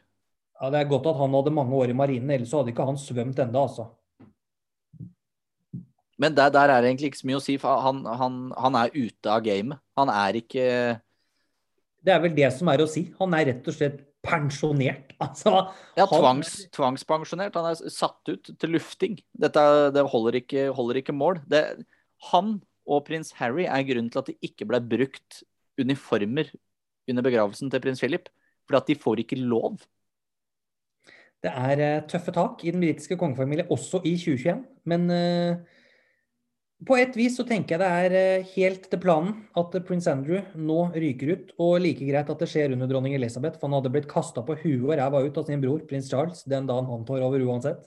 Ja, Det er godt at han hadde mange år i marinen, ellers hadde ikke han svømt enda, altså. Men der, der, er det egentlig ikke så mye å si, for han, han, han, er ute av gamet. Han er ikke Det er vel det som er å si. Han er rett og slett pensjonert. [laughs] Altså, ja, tvangs, tvangspensjonert. Han er satt ut til lufting. Dette det holder, ikke, holder ikke mål. Det, han og prins Harry er grunnen til at det ikke ble brukt uniformer under begravelsen til prins Philip. For at de får ikke lov. Det er uh, tøffe tak i den britiske kongefamilien også i 2021. Men uh, på et vis så tenker jeg det er eh, helt til planen at prins Andrew nå ryker ut. Og like greit at det skjer under dronning Elisabeth, for han hadde blitt kasta på huet og ræva ut av sin bror prins Charles den dagen han tar over uansett.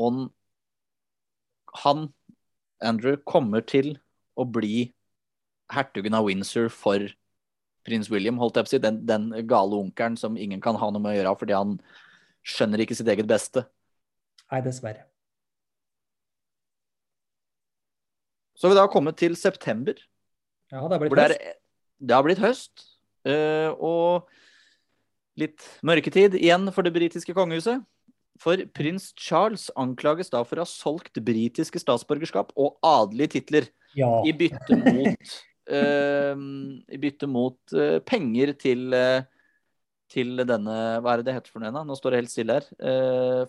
Og han, Andrew, kommer til å bli hertugen av Windsor for prins William, holdt jeg på å si. Den, den gale onkelen som ingen kan ha noe med å gjøre fordi han skjønner ikke sitt eget beste. Nei, dessverre. Så har vi da kommet til september. Ja, det har blitt det, høst. det har blitt høst. Uh, og litt mørketid igjen for det britiske kongehuset. For prins Charles anklages da for å ha solgt britiske statsborgerskap og adelige titler ja. i bytte mot, uh, [laughs] i bytte mot uh, penger til, til denne Hva er det det heter for noe? Nå står det helt stille her.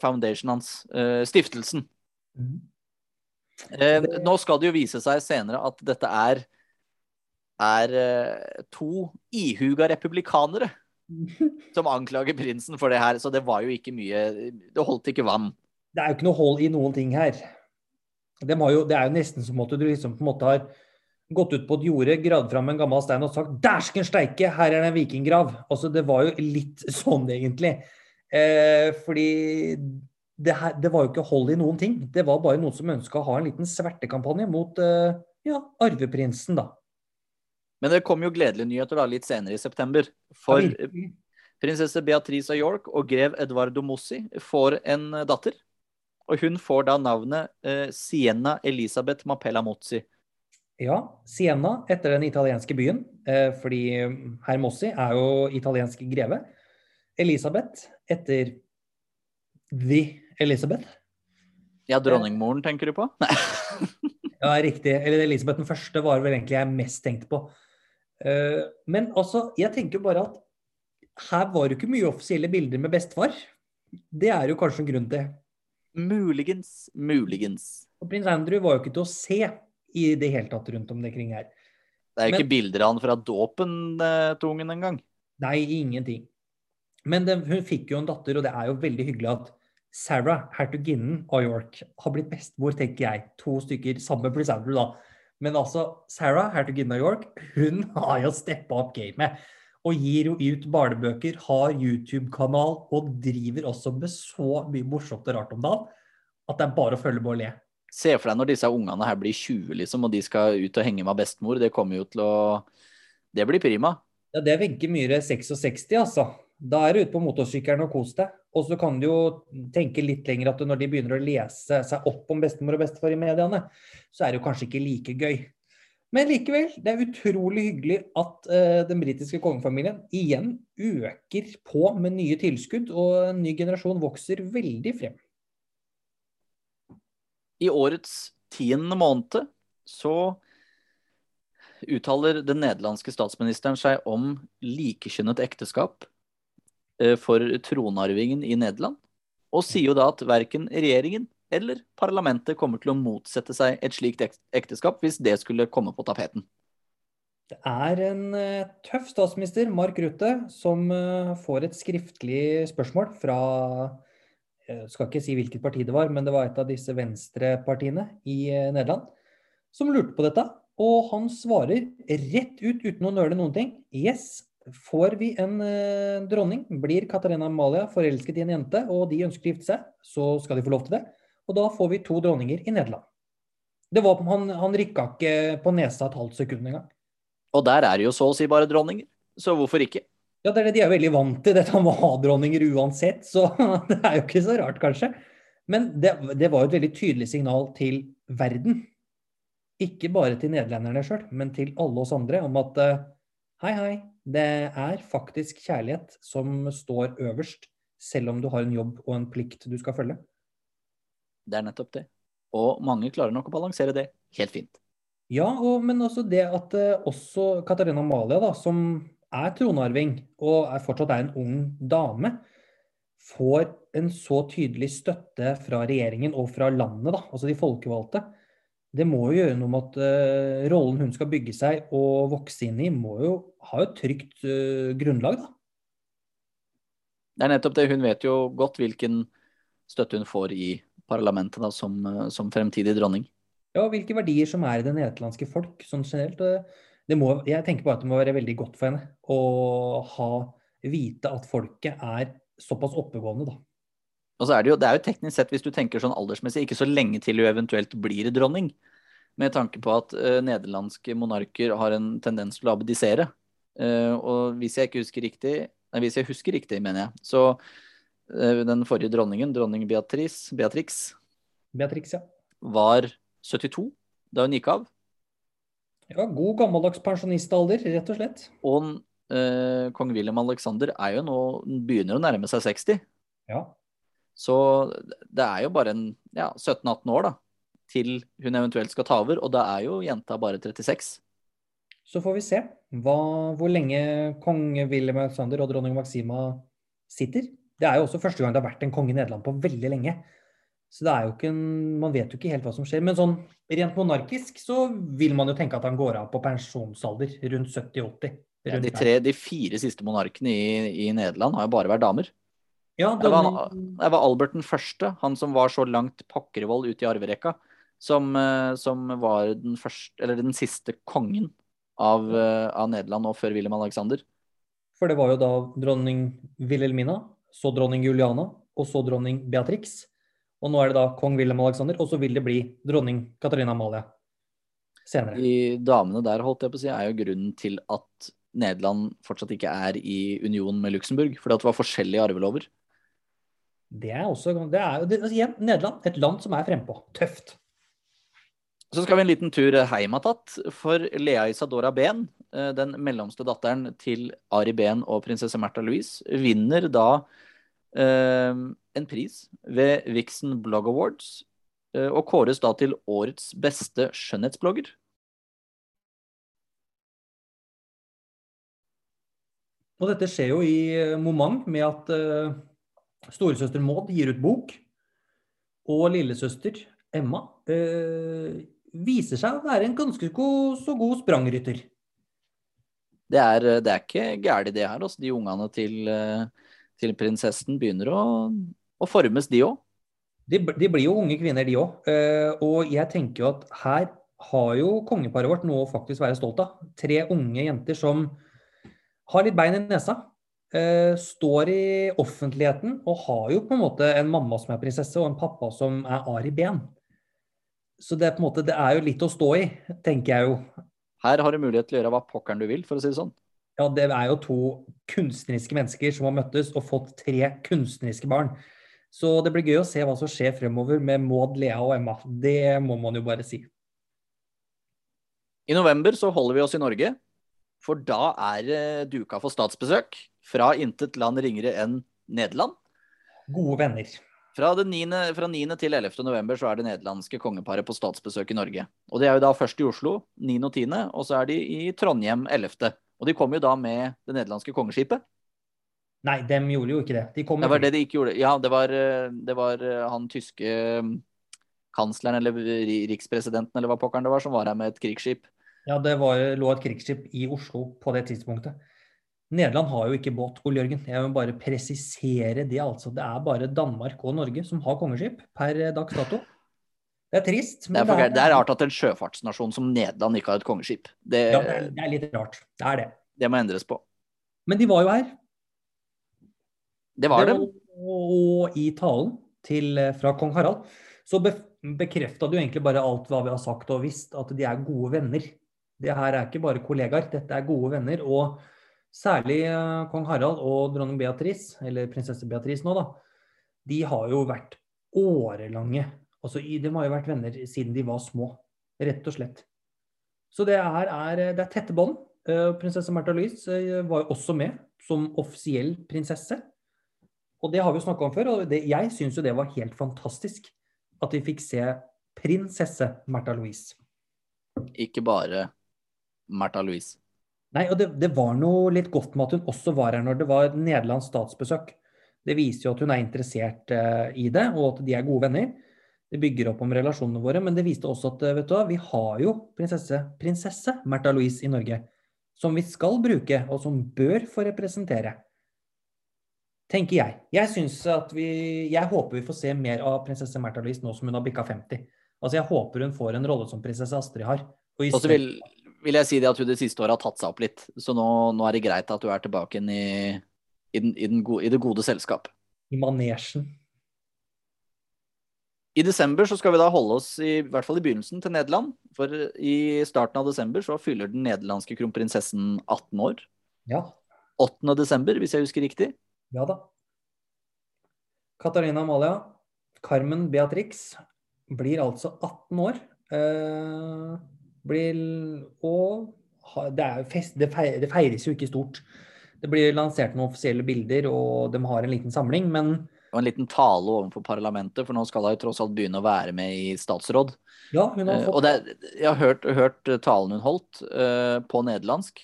foundation hans. stiftelsen. Mm. Eh, nå skal det jo vise seg senere at dette er, er eh, to ihuga republikanere [laughs] som anklager prinsen for det her. Så det var jo ikke mye Det holdt ikke vann. Det er jo ikke noe hold i noen ting her. De jo, det er jo nesten som at du liksom på en måte har gått ut på et jorde, gravd fram en gammel stein og sagt 'dæsken steike, her er det en vikinggrav'. Altså, det var jo litt [laughs] sånn, egentlig. Eh, fordi det, her, det, var jo ikke hold i noen ting. Det var bare noen som ønska å ha en liten svertekampanje mot eh, ja, arveprinsen, da. Men det kom jo gledelige nyheter da, litt senere i september. For prinsesse Beatrice av York og grev Edvardo Mossi får en datter. Og hun får da navnet eh, Sienna Elisabeth Mapella Mozzi. Ja, Sienna etter den italienske byen, eh, fordi herr Mossi er jo italiensk greve. Elisabeth etter The Elisabeth? Ja, dronningmoren tenker du på? Nei. [laughs] ja, riktig. Eller Elisabeth den første var vel egentlig jeg mest tenkte på. Uh, men altså, jeg tenker bare at her var det ikke mye offisielle bilder med bestefar. Det er jo kanskje en grunn til. Muligens, muligens. Og prins Andrew var jo ikke til å se i det hele tatt rundt om det kring her. Det er jo Men- ikke bilder av han fra dåpen eh, til ungen engang. Nei, ingenting. Men det, hun fikk jo en datter, og det er jo veldig hyggelig at Sarah, hertuginnen av York, har blitt bestemor, tenker jeg. To stykker, samme prins Andrew, da. Men altså, Sarah, hertuginnen av York, hun [laughs] har jo steppa opp gamet. Og gir jo ut barnebøker, har YouTube-kanal og driver også med så mye morsomt og rart om dagen at det er bare å følge med og le. Se for deg når disse ungene her blir 20, liksom, og de skal ut og henge med bestemor. Det kommer jo til å Det blir prima. Ja, det er Wenche Myhre 66, altså. Da er du ute på motorsykkelen og kos deg. Og så kan du jo tenke litt lenger at når de begynner å lese seg opp om bestemor og bestefar i mediene, så er det jo kanskje ikke like gøy. Men likevel, det er utrolig hyggelig at uh, den britiske kongefamilien igjen øker på med nye tilskudd, og en ny generasjon vokser veldig frem. I årets tiende måned så uttaler den nederlandske statsministeren seg om likekjønnet ekteskap for tronarvingen i Nederland, og sier jo da at verken regjeringen eller parlamentet kommer til å motsette seg et slikt ekteskap hvis det skulle komme på tapeten. Det er en eh, tøff statsminister, Mark Rutte, som eh, får et skriftlig spørsmål fra Jeg skal ikke si hvilket parti det var, men det var et av disse venstrepartiene i eh, Nederland som lurte på dette. Og han svarer rett ut uten å nøle noen ting. Yes, får vi en eh, dronning, blir Katarina Amalia forelsket i en jente, og de ønsker å gifte seg, så skal de få lov til det. Og da får vi to dronninger i Nederland. Det var, han, han rykka ikke på nesa et halvt sekund engang. Og der er det jo så å si bare dronninger, så hvorfor ikke? Ja, det er det, de er veldig vant til dette med å ha dronninger uansett, så [laughs] det er jo ikke så rart, kanskje. Men det, det var jo et veldig tydelig signal til verden. Ikke bare til nederlenderne sjøl, men til alle oss andre om at eh, hei, hei, det er faktisk kjærlighet som står øverst, selv om du har en jobb og en plikt du skal følge. Det er nettopp det. Og mange klarer nok å balansere det helt fint. Ja, og, men også det at eh, også Katarina Amalia, da, som er tronarving og er fortsatt er en ung dame, får en så tydelig støtte fra regjeringen og fra landet, da, altså de folkevalgte. Det må jo gjøre noe med at eh, rollen hun skal bygge seg og vokse inn i, må jo ha et trygt eh, grunnlag, da. Det er nettopp det. Hun vet jo godt hvilken støtte hun får i parlamentet da, som, eh, som fremtidig dronning. Ja, og hvilke verdier som er i det nederlandske folk sånn generelt. må, jeg tenker bare at det må være veldig godt for henne å ha, vite at folket er såpass oppegående, da. Og så er det jo, det er jo teknisk sett, hvis du tenker sånn aldersmessig, ikke så lenge til hun eventuelt blir dronning. Med tanke på at uh, nederlandske monarker har en tendens til å abdisere. Uh, og hvis jeg ikke husker riktig, nei, hvis jeg husker riktig, mener jeg, så uh, den forrige dronningen, dronning Beatrice, Beatrix, Beatrix, ja. var 72 da hun gikk av. Ja, god gammeldags pensjonistalder, rett og slett. Og uh, kong William Alexander er jo nå, begynner å nærme seg 60. Ja. Så det er jo bare en ja, 17-18 år da, til hun eventuelt skal ta over, og da er jo jenta bare 36. Så får vi se hva, hvor lenge kong William Alexander og dronning Maxima sitter. Det er jo også første gang det har vært en konge i Nederland på veldig lenge. Så det er jo ikke en, man vet jo ikke helt hva som skjer. Men sånn rent monarkisk så vil man jo tenke at han går av på pensjonsalder rundt 70-80. Ja, de, tre, de fire siste monarkene i, i Nederland har jo bare vært damer. Ja, Det var, det var Albert den første, han som var så langt pokkervoll ut i arverekka, som, eh, som var den, første, eller den siste kongen av, eh, av Nederland nå før Wilhelm Alexander. for det var jo da dronning Wilhelmina, så dronning Juliana, og så dronning Beatrix. Og nå er det da kong Wilhelm Alexander, og så vil det bli dronning Katarina Amalie senere. De damene der, holdt jeg på å si, er jo grunnen til at Nederland fortsatt ikke er i union med Luxembourg, fordi at det var forskjellige arvelover. Det er også det er, det, altså Nederland, et land som er frempå. Tøft. Så skal vi en liten tur hjem tatt, for Lea Isadora Behn, eh, den mellomste datteren til Ari Behn og prinsesse Märtha Louise, vinner da eh, en pris ved Vixen Blog Awards, eh, og kåres da til årets beste skjønnhetsblogger. Og dette skjer jo i eh, moment med at uh, storesøster Maud gir ut bok, og lillesøster Emma uh, viser seg å være en ganske god, så god sprangrytter. Det er, det er ikke gærent det her. Altså. De ungene til, til prinsessen begynner å, å formes, de òg. De, de, blir jo unge kvinner, de òg. Uh, og jeg tenker jo at her har jo kongeparet vårt noe å faktisk være stolt av. Tre unge jenter som har litt bein i nesa. Uh, står i offentligheten og har jo på en måte en mamma som er prinsesse, og en pappa som er Ari Ben. Så det er på en måte, det er jo litt å stå i, tenker jeg jo. Her har du mulighet til å gjøre hva pokkeren du vil, for å si det sånn. Ja, det er jo to kunstneriske mennesker som har møttes og fått tre kunstneriske barn. Så det blir gøy å se hva som skjer fremover med Maud, Lea og Emma. Det må man jo bare si. I november så holder vi oss i Norge. For da er det duka for statsbesøk fra intet land ringere enn Nederland. Gode venner. Fra, 9, fra 9. til 11. november så er det nederlandske kongeparet på statsbesøk i Norge. Og De er jo da først i Oslo 9. og 10., og så er de i Trondheim 11. Og de kommer jo da med det nederlandske kongeskipet. Nei, de gjorde jo ikke det. De det var det de ikke gjorde. Ja, det var, det var han tyske kansleren eller rikspresidenten eller hva pokkeren det var, som var her med et krigsskip. Ja, det var, lå et krigsskip i Oslo på det tidspunktet. Nederland har jo ikke båt, Ole Jørgen. Jeg vil bare presisere det. altså. Det er bare Danmark og Norge som har kongeskip per dags dato. Det er trist. Det er, det, er, det, er, rart at en sjøfartsnasjon som Nederland ikke har et kongeskip. Det, ja, det er, det er litt rart. Det er det. Det må endres på. Men de var jo her. Det var dem. Og i talen til, fra kong Harald så bekrefta du egentlig bare alt hva vi har sagt og visst, at de er gode venner. Det her er ikke bare kollegaer, dette er gode venner. Og særlig uh, kong Harald og dronning Beatrice, eller prinsesse Beatrice nå, da, de har jo vært årelange altså, De har jo vært venner siden de var små, rett og slett. Så det her er, det er tette bånd. Uh, prinsesse Märtha Louise var jo også med som offisiell prinsesse. Og det har vi jo snakka om før, og det, jeg syns jo det var helt fantastisk at vi fikk se prinsesse Märtha Louise. Ikke bare Märtha Louise. Nei, og det, det, var noe litt godt med at hun også var her når det var Nederlands statsbesøk. Det viser jo at hun er interessert uh, i det, og at de er gode venner. Det bygger opp om relasjonene våre, men det viste også at vet du hva, vi har jo prinsesse, prinsesse Märtha Louise i Norge. Som vi skal bruke, og som bør få representere. Tenker jeg. Jeg synes at vi, jeg håper vi får se mer av prinsesse Märtha Louise nå som hun har bikka 50. Altså Jeg håper hun får en rolle som prinsesse Astrid har. Og så vil, vil, jeg si det at hun det siste året har tatt seg opp litt. Så nå, nå er det greit at du er tilbake i, i, den, i, den gode, i det gode selskap. I manesjen. I desember så skal vi da holde oss, i, i hvert fall i begynnelsen, til Nederland. For i starten av desember så fyller den nederlandske kronprinsessen 18 år. Ja. 8. desember, hvis jeg husker riktig. Ja da. Katarina Amalia, Carmen Beatrix, blir altså 18 år. Eh, blir Og det, fest, det, feires, jo ikke stort. Det blir lansert noen offisielle bilder, og de har en liten samling, men Og en liten tale overfor parlamentet, for nå skal hun jo tross alt begynne å være med i statsråd. Ja, hun har fått... Og det, jeg har hørt, hørt talen hun holdt uh, på nederlandsk.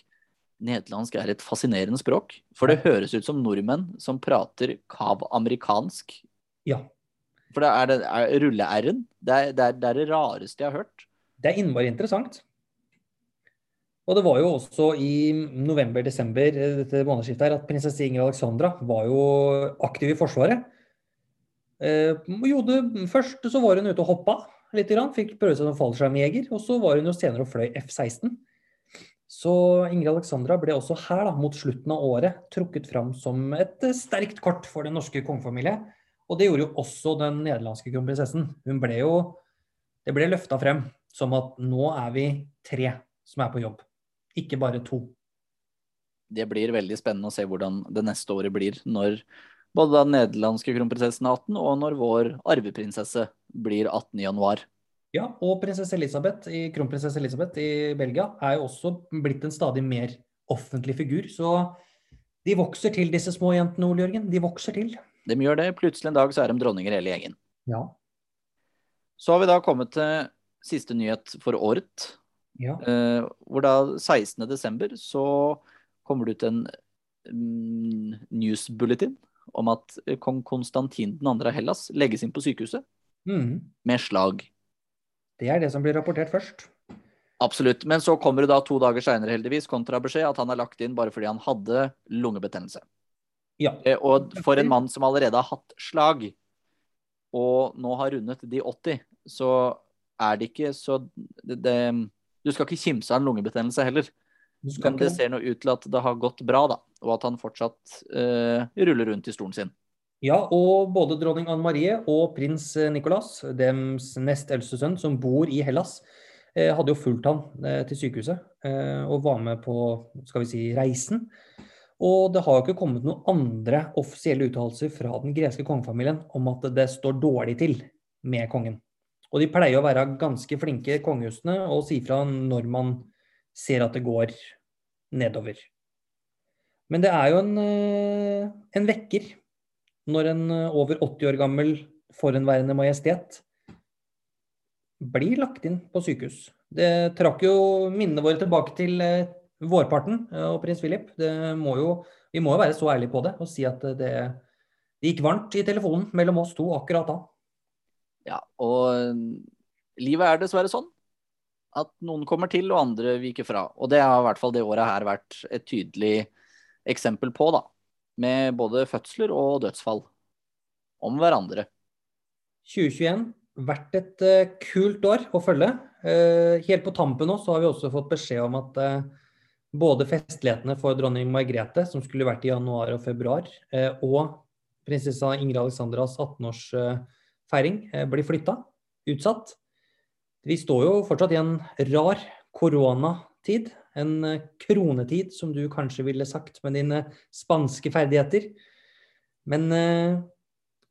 Nederlandsk er et fascinerende språk. For det høres ut som nordmenn som prater kav-amerikansk. Ja. For det er, det, er rulle-r-en. Det, det, det, er det rareste jeg har hørt. Det er innmari interessant. Og det var jo også i november-desember eh, dette månedsskiftet her, at prinsesse Inger Alexandra var jo aktiv i Forsvaret. Eh, jo, det, først så var hun ute og hoppa litt, fikk prøve seg som fallskjermjeger. Og så var hun jo senere og fløy F-16. Så Ingrid Alexandra ble også her, da, mot slutten av året, trukket fram som et eh, sterkt kort for den norske kongefamilie. Og det gjorde jo også den nederlandske kronprinsessen. Hun ble jo Det ble løfta frem som at nå er vi tre som er på jobb, ikke bare to. Det blir veldig spennende å se hvordan det neste året blir, når både den nederlandske kronprinsessen er 18, og når vår arveprinsesse blir 18 i januar. Ja, og prinsesse Elisabeth, i, kronprinsesse Elisabeth i Belgia er jo også blitt en stadig mer offentlig figur. Så de vokser til, disse små jentene, Ole Jørgen. De vokser til. De gjør det. Plutselig en dag så er de dronninger hele gjengen. Ja. Så har vi da kommet til siste nyhet for året. Ja. Eh, hvor da 16.12. så kommer det ut en mm, news om at kong Konstantin 2. av Hellas legges inn på sykehuset mm. med slag. Det er det som blir rapportert først. Absolutt. Men så kommer det da to dager seinere, heldigvis, kontrabeskjed at han er lagt inn bare fordi han hadde lungebetennelse. Ja. Eh, Og for en mann som allerede har hatt slag, og nå har rundet de 80, så er det ikke så det, det, Du skal ikke kimse av en lungebetennelse heller. Men det ser nå ut til at det har gått bra, da. Og at han fortsatt eh, ruller rundt i stolen sin. Ja, og både dronning Anne Marie og prins Nicolas, deres nest eldste sønn, som bor i Hellas, eh, hadde jo fulgt han eh, til sykehuset eh, og var med på skal vi si, reisen. Og det har jo ikke kommet noen andre offisielle uttalelser fra den greske kongefamilien om at det står dårlig til med kongen. Og de pleier å være ganske flinke, kongehusene, og si fra når man ser at det går nedover. Men det er jo en, eh, en vekker når en eh, over 80 år gammel forhenværende majestet blir lagt inn på sykehus. Det trakk jo minnene våre tilbake til eh, vårparten og prins Philip. Må jo, vi må jo være så ærlige på det og si at det, det gikk varmt i telefonen mellom oss to akkurat da. Ja, og livet er dessverre sånn. At noen kommer til, og andre viker fra. Og det har i hvert fall det året her vært et tydelig eksempel på, da. Med både fødsler og dødsfall. Om hverandre. 2021 vært et uh, kult år å følge. Uh, helt på tampen nå så har vi også fått beskjed om at uh, både festlighetene for dronning Margrethe, som skulle vært i januar og februar, og prinsessa Ingrid Alexandras 18-årsfeiring eh, blir flytta, utsatt. Vi står jo fortsatt i en rar koronatid. En eh, kronetid, som du kanskje ville sagt med dine spanske ferdigheter. Men eh,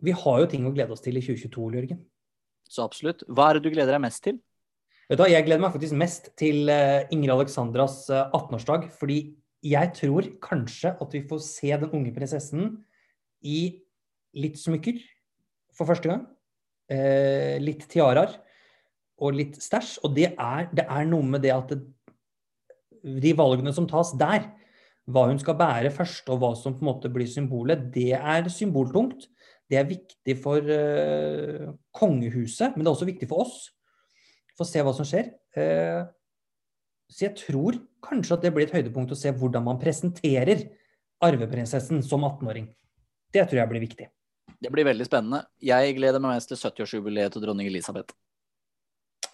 vi har jo ting å glede oss til i 2022, Jørgen. Så absolutt. Hva er det du gleder deg mest til? Vet du hva, Jeg gleder meg faktisk mest til Ingrid Alexandras eh, 18-årsdag. Fordi jeg tror kanskje at vi får se den unge prinsessen i litt smykker for første gang. Eh, litt tiaraer og litt stæsj. Og det er, det er noe med det at det, de valgene som tas der, hva hun skal bære først, og hva som på en måte blir symbolet, det er symboltungt. Det er viktig for eh, kongehuset, men det er også viktig for oss. Få se hva som skjer. Eh, så jeg tror kanskje at det blir et høydepunkt å se hvordan man presenterer arveprinsessen som 18-åring. Det tror jeg blir viktig. Det blir veldig spennende. Jeg gleder meg mest til 70-årsjubileet til dronning Elisabeth.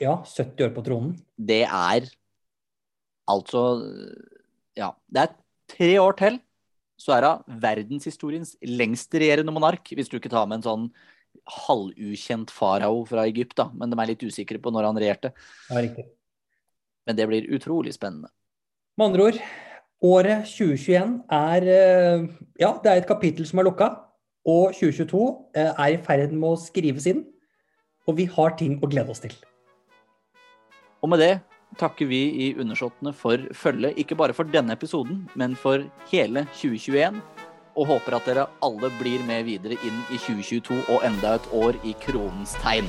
Ja, 70 år på tronen. Det er altså Ja. Det er tre år til, så er hun verdenshistoriens lengst regjerende monark, hvis du ikke tar med en sånn halvukjent farao fra Egypt, da. Men de er litt usikre på når han regjerte. Ja, riktig. Men det blir utrolig spennende. Med andre ord, året 2021 er eh, Ja, det er et kapittel som er lukka. Og 2022 eh, er i ferd med å skrives inn. Og vi har ting å glede oss til. Og med det takker vi i Undersåttene for følget, ikke bare for denne episoden, men for hele 2021. Og håper at dere alle blir med videre inn i 2022 og enda et år i kronens tegn.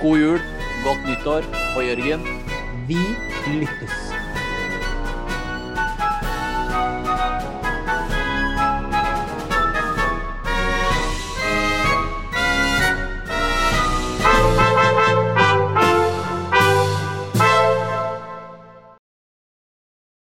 God jul, godt nyttår, og Jørgen, Vi lyttes.